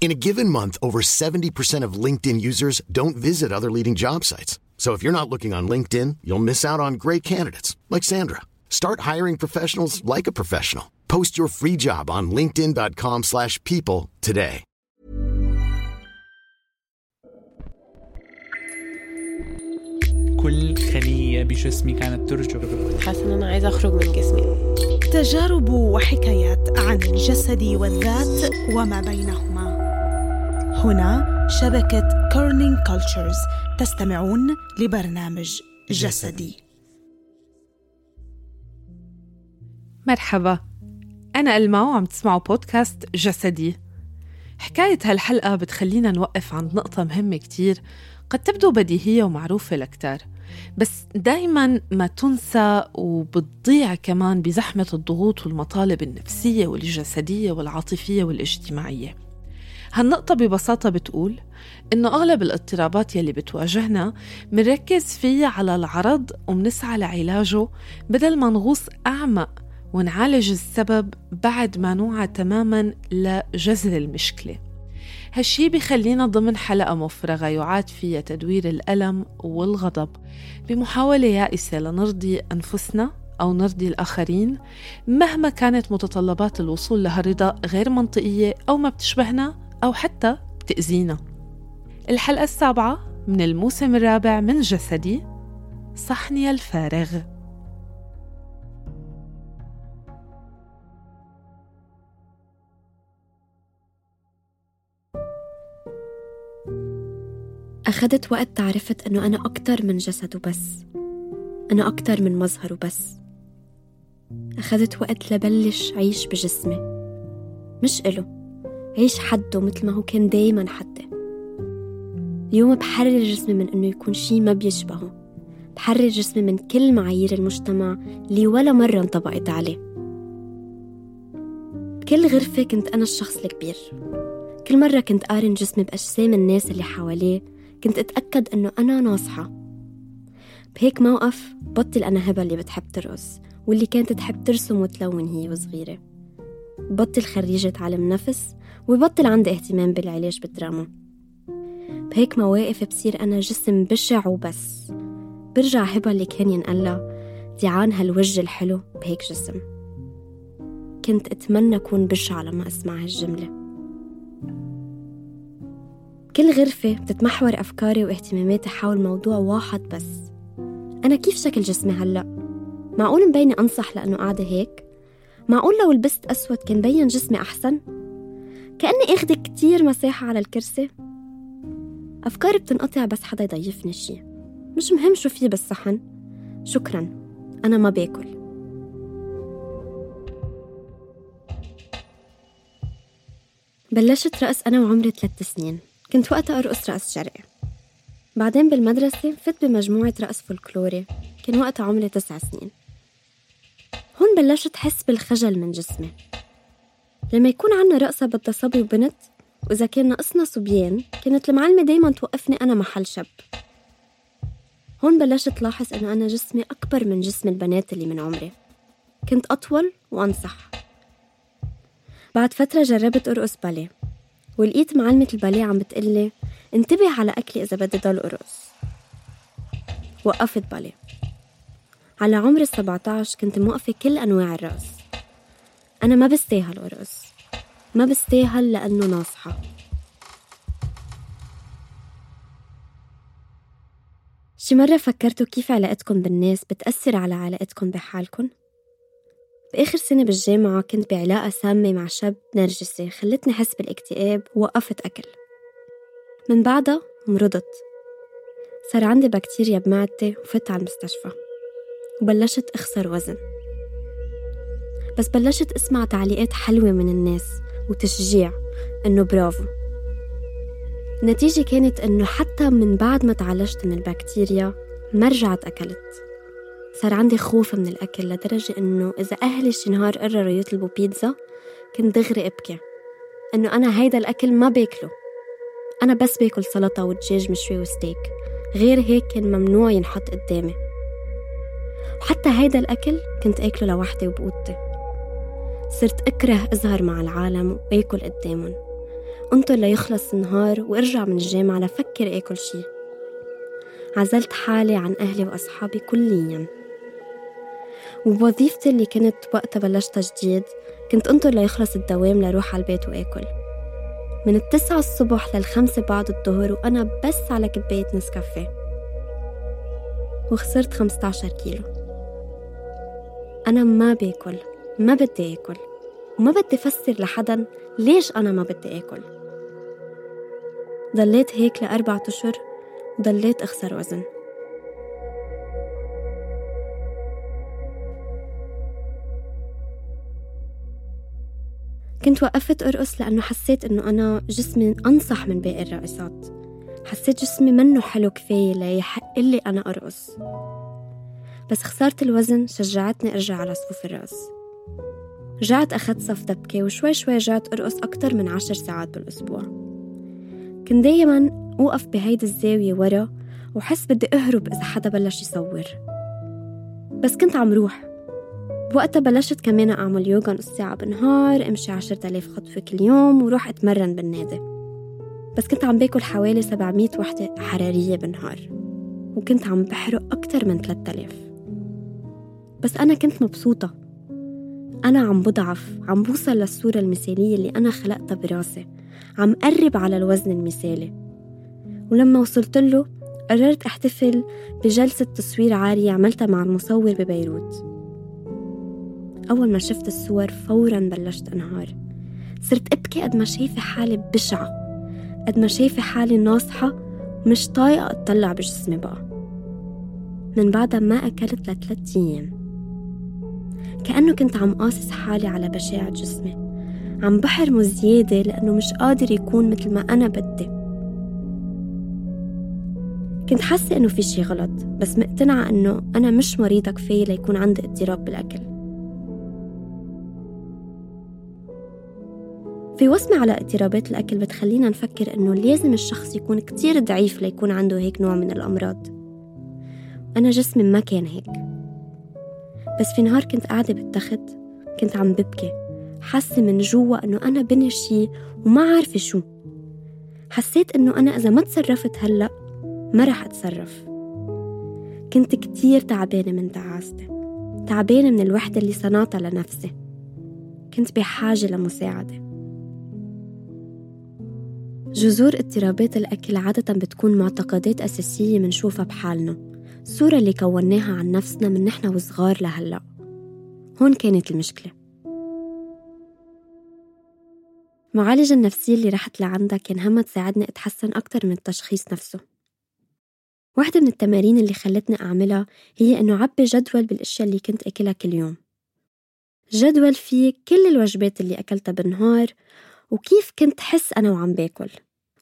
In a given month, over 70% of LinkedIn users don't visit other leading job sites. So if you're not looking on LinkedIn, you'll miss out on great candidates like Sandra. Start hiring professionals like a professional. Post your free job on linkedin.com/people slash people today. كل خلية بجسمي كانت ترجف حاسة إن أنا عايزة أخرج من جسمي تجارب وحكايات عن الجسد والذات وما بينهما هنا شبكة Kerning Cultures تستمعون لبرنامج جسدي. مرحبا. أنا ألما وعم تسمعوا بودكاست جسدي. حكاية هالحلقة بتخلينا نوقف عند نقطة مهمة كتير قد تبدو بديهية ومعروفة لكتار بس دايما ما تنسى وبتضيع كمان بزحمة الضغوط والمطالب النفسية والجسدية والعاطفية والاجتماعية. هالنقطة ببساطة بتقول إنه أغلب الاضطرابات يلي بتواجهنا منركز فيها على العرض ومنسعى لعلاجه بدل ما نغوص أعمق ونعالج السبب بعد ما نوعى تماما لجذر المشكلة. هالشي بخلينا ضمن حلقة مفرغة يعاد فيها تدوير الألم والغضب بمحاولة يائسة لنرضي أنفسنا أو نرضي الآخرين مهما كانت متطلبات الوصول لهالرضا غير منطقية أو ما بتشبهنا أو حتى بتأذينا. الحلقة السابعة من الموسم الرابع من جسدي صحني الفارغ. أخدت وقت تعرفت إنه أنا أكتر من جسد وبس أنا أكتر من مظهر وبس أخدت وقت لبلش عيش بجسمي مش إله. عيش حده مثل ما هو كان دايما حدي اليوم بحرر جسمي من إنه يكون شي ما بيشبهه. بحرر جسمي من كل معايير المجتمع اللي ولا مرة انطبقت عليه. بكل غرفة كنت أنا الشخص الكبير. كل مرة كنت قارن جسمي بأجسام الناس اللي حواليه كنت أتأكد إنه أنا ناصحة. بهيك موقف بطل أنا هبة اللي بتحب ترقص واللي كانت تحب ترسم وتلون هي وصغيرة. بطل خريجة علم نفس وبطل عندي اهتمام بالعلاج بالدراما بهيك مواقف بصير أنا جسم بشع وبس برجع هبة اللي كان ينقلها ديعان هالوجه الحلو بهيك جسم كنت أتمنى أكون بشعة لما أسمع هالجملة كل غرفة بتتمحور أفكاري واهتماماتي حول موضوع واحد بس أنا كيف شكل جسمي هلأ؟ معقول مبيني أنصح لأنه قاعدة هيك؟ معقول لو لبست أسود كان بين جسمي أحسن؟ كأني أخذ كتير مساحة على الكرسي. أفكاري بتنقطع بس حدا يضيفني شي. مش مهم شو في بالصحن. شكرا. أنا ما باكل. بلشت رقص أنا وعمري ثلاث سنين. كنت وقتها أرقص رقص شرقي. بعدين بالمدرسة فت بمجموعة رقص فولكلوري. كان وقتها عمري تسع سنين. هون بلشت حس بالخجل من جسمي. لما يكون عنا رقصة بدها صبي وبنت وإذا كان ناقصنا صبيان كانت المعلمة دايما توقفني أنا محل شب هون بلشت لاحظ إنه أنا جسمي أكبر من جسم البنات اللي من عمري. كنت أطول وأنصح. بعد فترة جربت أرقص باليه ولقيت معلمة الباليه عم بتقلي انتبه على أكلي إذا بدي ضل أرقص. وقفت باليه. على عمر السبعة عشر كنت موقفة كل أنواع الرقص. أنا ما بستاهل أرقص. ما بستاهل لأنه ناصحة. شي مرة فكرتوا كيف علاقتكم بالناس بتأثر على علاقتكم بحالكم؟ بآخر سنة بالجامعة كنت بعلاقة سامة مع شاب نرجسي خلتني أحس بالاكتئاب ووقفت أكل. من بعدها مرضت. صار عندي بكتيريا بمعدتي وفت على المستشفى. وبلشت أخسر وزن. بس بلشت أسمع تعليقات حلوة من الناس وتشجيع إنه برافو. النتيجة كانت إنه حتى من بعد ما تعالجت من البكتيريا ما رجعت أكلت. صار عندي خوف من الأكل لدرجة إنه إذا أهلي شي نهار قرروا يطلبوا بيتزا كنت دغري أبكي. إنه أنا هيدا الأكل ما باكله أنا بس باكل سلطة ودجاج مشوي وستيك. غير هيك كان ممنوع ينحط قدامي. وحتى هيدا الأكل كنت أكله لوحدي وبأوضتي. صرت أكره أظهر مع العالم وآكل قدامهم. انطر ليخلص النهار وارجع من الجامعة لفكر آكل شي. عزلت حالي عن أهلي وأصحابي كلياً. وبوظيفتي اللي كنت وقتها بلشتها جديد كنت انطر ليخلص الدوام لروح على البيت وآكل. من التسعة الصبح للخمسة بعد الظهر وأنا بس على كباية نسكافيه. وخسرت 15 كيلو. أنا ما بآكل. ما بدي آكل وما بدي فسر لحدا ليش أنا ما بدي آكل. ضليت هيك لأربعة أشهر وضليت أخسر وزن. كنت وقفت أرقص لأنه حسيت إنه أنا جسمي أنصح من باقي الراقصات حسيت جسمي منه حلو كفاية ليحق لي أنا أرقص. بس خسارة الوزن شجعتني أرجع على صفوف الرقص. رجعت أخذت صف دبكة وشوي شوي رجعت أرقص أكتر من عشر ساعات بالأسبوع. كنت دايما أوقف بهيدي الزاوية ورا وحس بدي أهرب إذا حدا بلش يصور. بس كنت عم روح. بوقتها بلشت كمان أعمل يوغا نص ساعة بالنهار أمشي عشرة آلاف خطوة كل يوم وروح أتمرن بالنادي. بس كنت عم باكل حوالي 700 وحدة حرارية بالنهار. وكنت عم بحرق أكتر من 3000 بس أنا كنت مبسوطة. أنا عم بضعف عم بوصل للصورة المثالية اللي أنا خلقتها براسي. عم قرب على الوزن المثالي. ولما وصلت له قررت أحتفل بجلسة تصوير عارية عملتها مع المصور ببيروت. أول ما شفت الصور فورا بلشت أنهار. صرت أبكي قد ما شايفة حالي بشعة قد ما شايفة حالي ناصحة ومش طايقة أطلع بجسمي بقى. من بعدها ما أكلت لثلاث أيام. كأنه كنت عم قاصص حالي على بشاعة جسمي. عم بحرمه زيادة لأنه مش قادر يكون مثل ما أنا بدي. كنت حاسة إنه في شي غلط بس مقتنعة إنه أنا مش مريضة كفاية ليكون عندي اضطراب بالأكل. في وصمة على اضطرابات الأكل بتخلينا نفكر إنه لازم الشخص يكون كتير ضعيف ليكون عنده هيك نوع من الأمراض. أنا جسمي ما كان هيك. بس في نهار كنت قاعدة بالتخت كنت عم ببكي. حاسة من جوا إنه أنا بني شي وما عارفة شو. حسيت إنه أنا إذا ما تصرفت هلأ ما رح أتصرف. كنت كتير تعبانة من تعاستي تعبانة من الوحدة اللي صنعتها لنفسي. كنت بحاجة لمساعدة. جذور اضطرابات الأكل عادة بتكون معتقدات أساسية منشوفها بحالنا. الصورة اللي كوناها عن نفسنا من نحن وصغار لهلأ. هون كانت المشكلة. معالجة النفسية اللي رحت لعندها كان همها تساعدني أتحسن أكتر من التشخيص نفسه. واحدة من التمارين اللي خلتني أعملها هي إنه عبي جدول بالأشياء اللي كنت أكلها كل يوم. جدول فيه كل الوجبات اللي أكلتها بالنهار وكيف كنت حس أنا وعم باكل.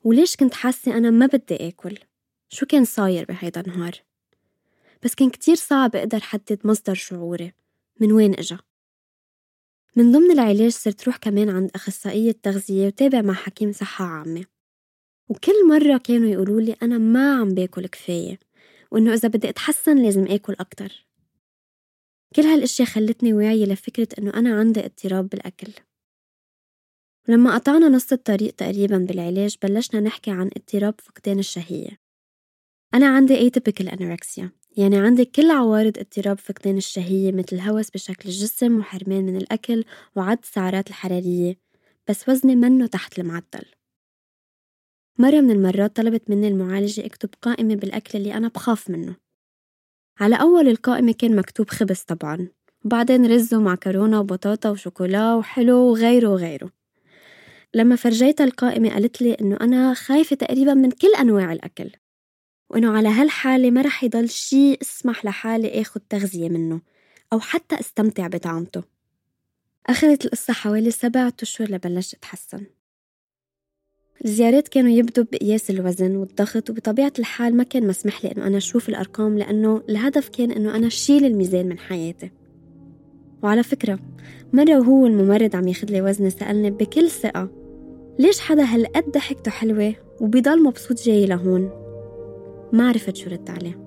وليش كنت حاسة أنا ما بدي آكل؟ شو كان صاير بهيدا النهار؟ بس كان كتير صعب أقدر حدد مصدر شعوري. من وين إجا؟ من ضمن العلاج صرت روح كمان عند أخصائية تغذية وتابع مع حكيم صحة عامة. وكل مرة كانوا يقولوا لي أنا ما عم باكل كفاية وإنه إذا بدي أتحسن لازم آكل أكتر. كل هالأشياء خلتني واعية لفكرة إنه أنا عندي اضطراب بالأكل. ولما قطعنا نص الطريق تقريبا بالعلاج بلشنا نحكي عن اضطراب فقدان الشهية. أنا عندي atypical anorexia. يعني عندي كل عوارض اضطراب فقدان الشهية مثل هوس بشكل الجسم وحرمان من الأكل وعد السعرات الحرارية بس وزني منه تحت المعدل مرة من المرات طلبت مني المعالجة اكتب قائمة بالأكل اللي أنا بخاف منه. على أول القائمة كان مكتوب خبز طبعا وبعدين رز ومعكرونة وبطاطا وشوكولا وحلو وغيره وغيره. لما فرجيتها القائمة قالت لي إنه أنا خايفة تقريبا من كل أنواع الأكل. وإنه على هالحالة ما رح يضل شي اسمح لحالي آخد تغذية منه أو حتى أستمتع بطعمته. أخذت القصة حوالي سبعة أشهر لبلشت أتحسن الزيارات كانوا يبدوا بقياس الوزن والضغط وبطبيعة الحال ما كان مسمح لي إنه أنا أشوف الأرقام لأنه الهدف كان إنه أنا شيل الميزان من حياتي. وعلى فكرة مرة وهو الممرض عم ياخد لي وزني سألني بكل ثقة ليش حدا هالقد ضحكته حلوة وبيضل مبسوط جاي لهون؟ ما عرفت شو رد عليه.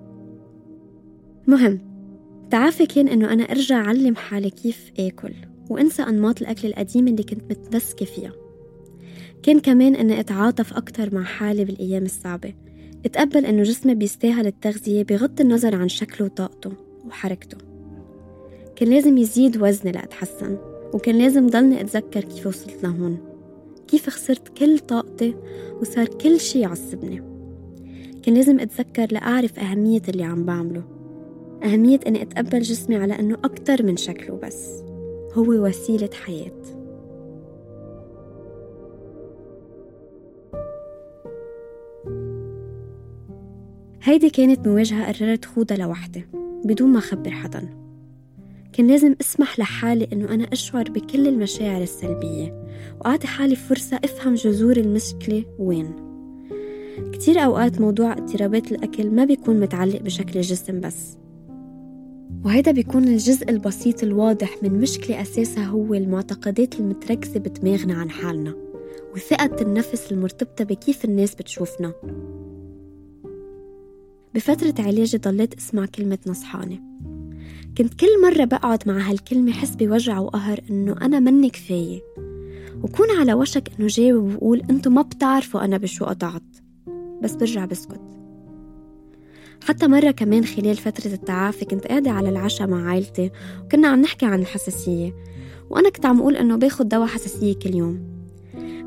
مهم تعافي كان إنه أنا أرجع أعلم حالي كيف آكل وأنسى أنماط الأكل القديمة اللي كنت متمسكة فيها. كان كمان إني أتعاطف أكتر مع حالي بالأيام الصعبة. اتقبل إنه جسمي بيستاهل التغذية بغض النظر عن شكله وطاقته وحركته. كان لازم يزيد وزني لأتحسن وكان لازم ضلني أتذكر كيف وصلت لهون. كيف خسرت كل طاقتي وصار كل شي يعصبني. كان لازم أتذكر لأعرف أهمية اللي عم بعمله. أهمية إني أتقبل جسمي على إنه أكتر من شكله بس. هو وسيلة حياة. هيدي كانت مواجهة قررت خوضها لوحدي بدون ما أخبر حدا. كان لازم أسمح لحالي إنه أنا أشعر بكل المشاعر السلبية وأعطي حالي فرصة أفهم جذور المشكلة وين. كتير أوقات موضوع اضطرابات الأكل ما بيكون متعلق بشكل الجسم بس. وهيدا بيكون الجزء البسيط الواضح من مشكلة أساسها هو المعتقدات المتركزة بدماغنا عن حالنا وثقة النفس المرتبطة بكيف الناس بتشوفنا. بفترة علاجي ضليت أسمع كلمة نصحانة. كنت كل مرة بقعد مع هالكلمة حس بوجع وقهر إنه أنا مني كفاية. وكون على وشك إنه جاوب وقول أنتو ما بتعرفوا أنا بشو قطعت. بس برجع بسكت حتى مرة كمان خلال فترة التعافي كنت قاعدة على العشاء مع عائلتي وكنا عم نحكي عن الحساسية وأنا كنت عم أقول إنه باخد دواء حساسية كل يوم.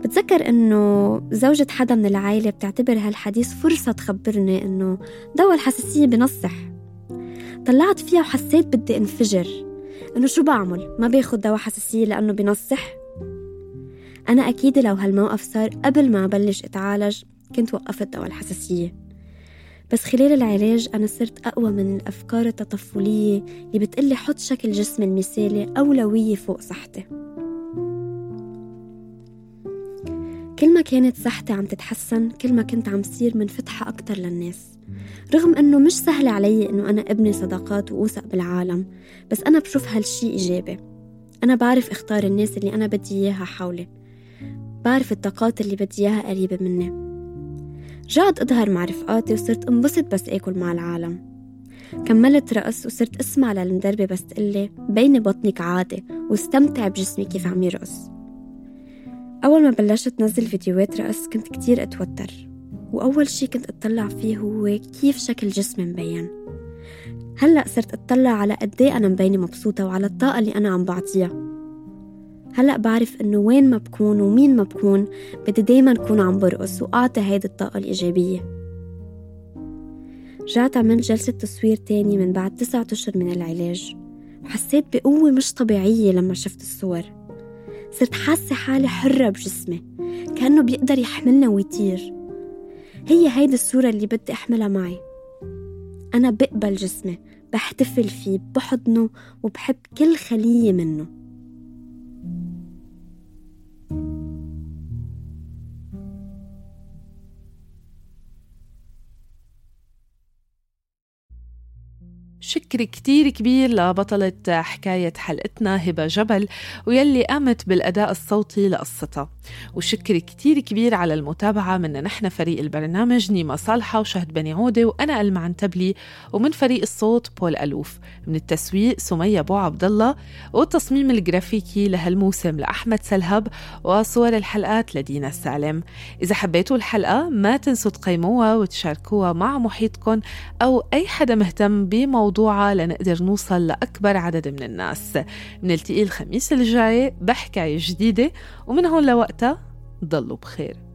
بتذكر إنه زوجة حدا من العائلة بتعتبر هالحديث فرصة تخبرني إنه دواء الحساسية بنصح. طلعت فيها وحسيت بدي انفجر. إنه شو بعمل؟ ما باخد دواء حساسية لأنه بنصح؟ أنا أكيد لو هالموقف صار قبل ما أبلش أتعالج كنت وقفت دواء الحساسية بس خلال العلاج أنا صرت أقوى من الأفكار التطفلية اللي بتقلي حط شكل جسمي المثالي أولوية فوق صحتي. كل ما كانت صحتي عم تتحسن كل ما كنت عم صير منفتحة أكتر للناس. رغم أنه مش سهل علي أنه أنا أبني صداقات وأوثق بالعالم بس أنا بشوف هالشي إيجابي. أنا بعرف إختار الناس اللي أنا بدي إياها حولي. بعرف الطاقات اللي بدي إياها قريبة مني. رجعت أظهر مع رفقاتي وصرت انبسط بس آكل مع العالم. كملت رقص وصرت أسمع للمدربة بس تقلي بيني بطنك عادي واستمتع بجسمي كيف عم يرقص. أول ما بلشت نزل فيديوهات رقص كنت كتير أتوتر وأول شي كنت أطلع فيه هو كيف شكل جسمي مبين. هلأ صرت أطلع على قد إيه أنا مبينة مبسوطة وعلى الطاقة اللي أنا عم بعطيها. هلأ بعرف إنه وين ما بكون ومين ما بكون بدي دايما أكون عم برقص وأعطي هيدي الطاقة الإيجابية. رجعت عملت جلسة تصوير تاني من بعد تسعة أشهر من العلاج. وحسيت بقوة مش طبيعية لما شفت الصور. صرت حاسة حالي حرة بجسمي كأنه بيقدر يحملنا ويطير. هي هيدي الصورة اللي بدي أحملها معي. أنا بقبل جسمي بحتفل فيه بحضنه وبحب كل خلية منه. شكر كتير كبير لبطلة حكاية حلقتنا هبة جبل ويلي قامت بالأداء الصوتي لقصتها. وشكر كتير كبير على المتابعة. من نحن فريق البرنامج نيما صالحة وشهد بني عودة وأنا ألمعن تبلي ومن فريق الصوت بول ألوف. من التسويق سمية بو عبد الله والتصميم الجرافيكي لهالموسم لأحمد سلهب وصور الحلقات لدينا سالم إذا حبيتوا الحلقة ما تنسوا تقيموها وتشاركوها مع محيطكم أو أي حدا مهتم بموضوع موضوعها لنقدر نوصل لأكبر عدد من الناس. منلتقي الخميس الجاي بحكاية جديدة ومن هون لوقتها ضلوا بخير.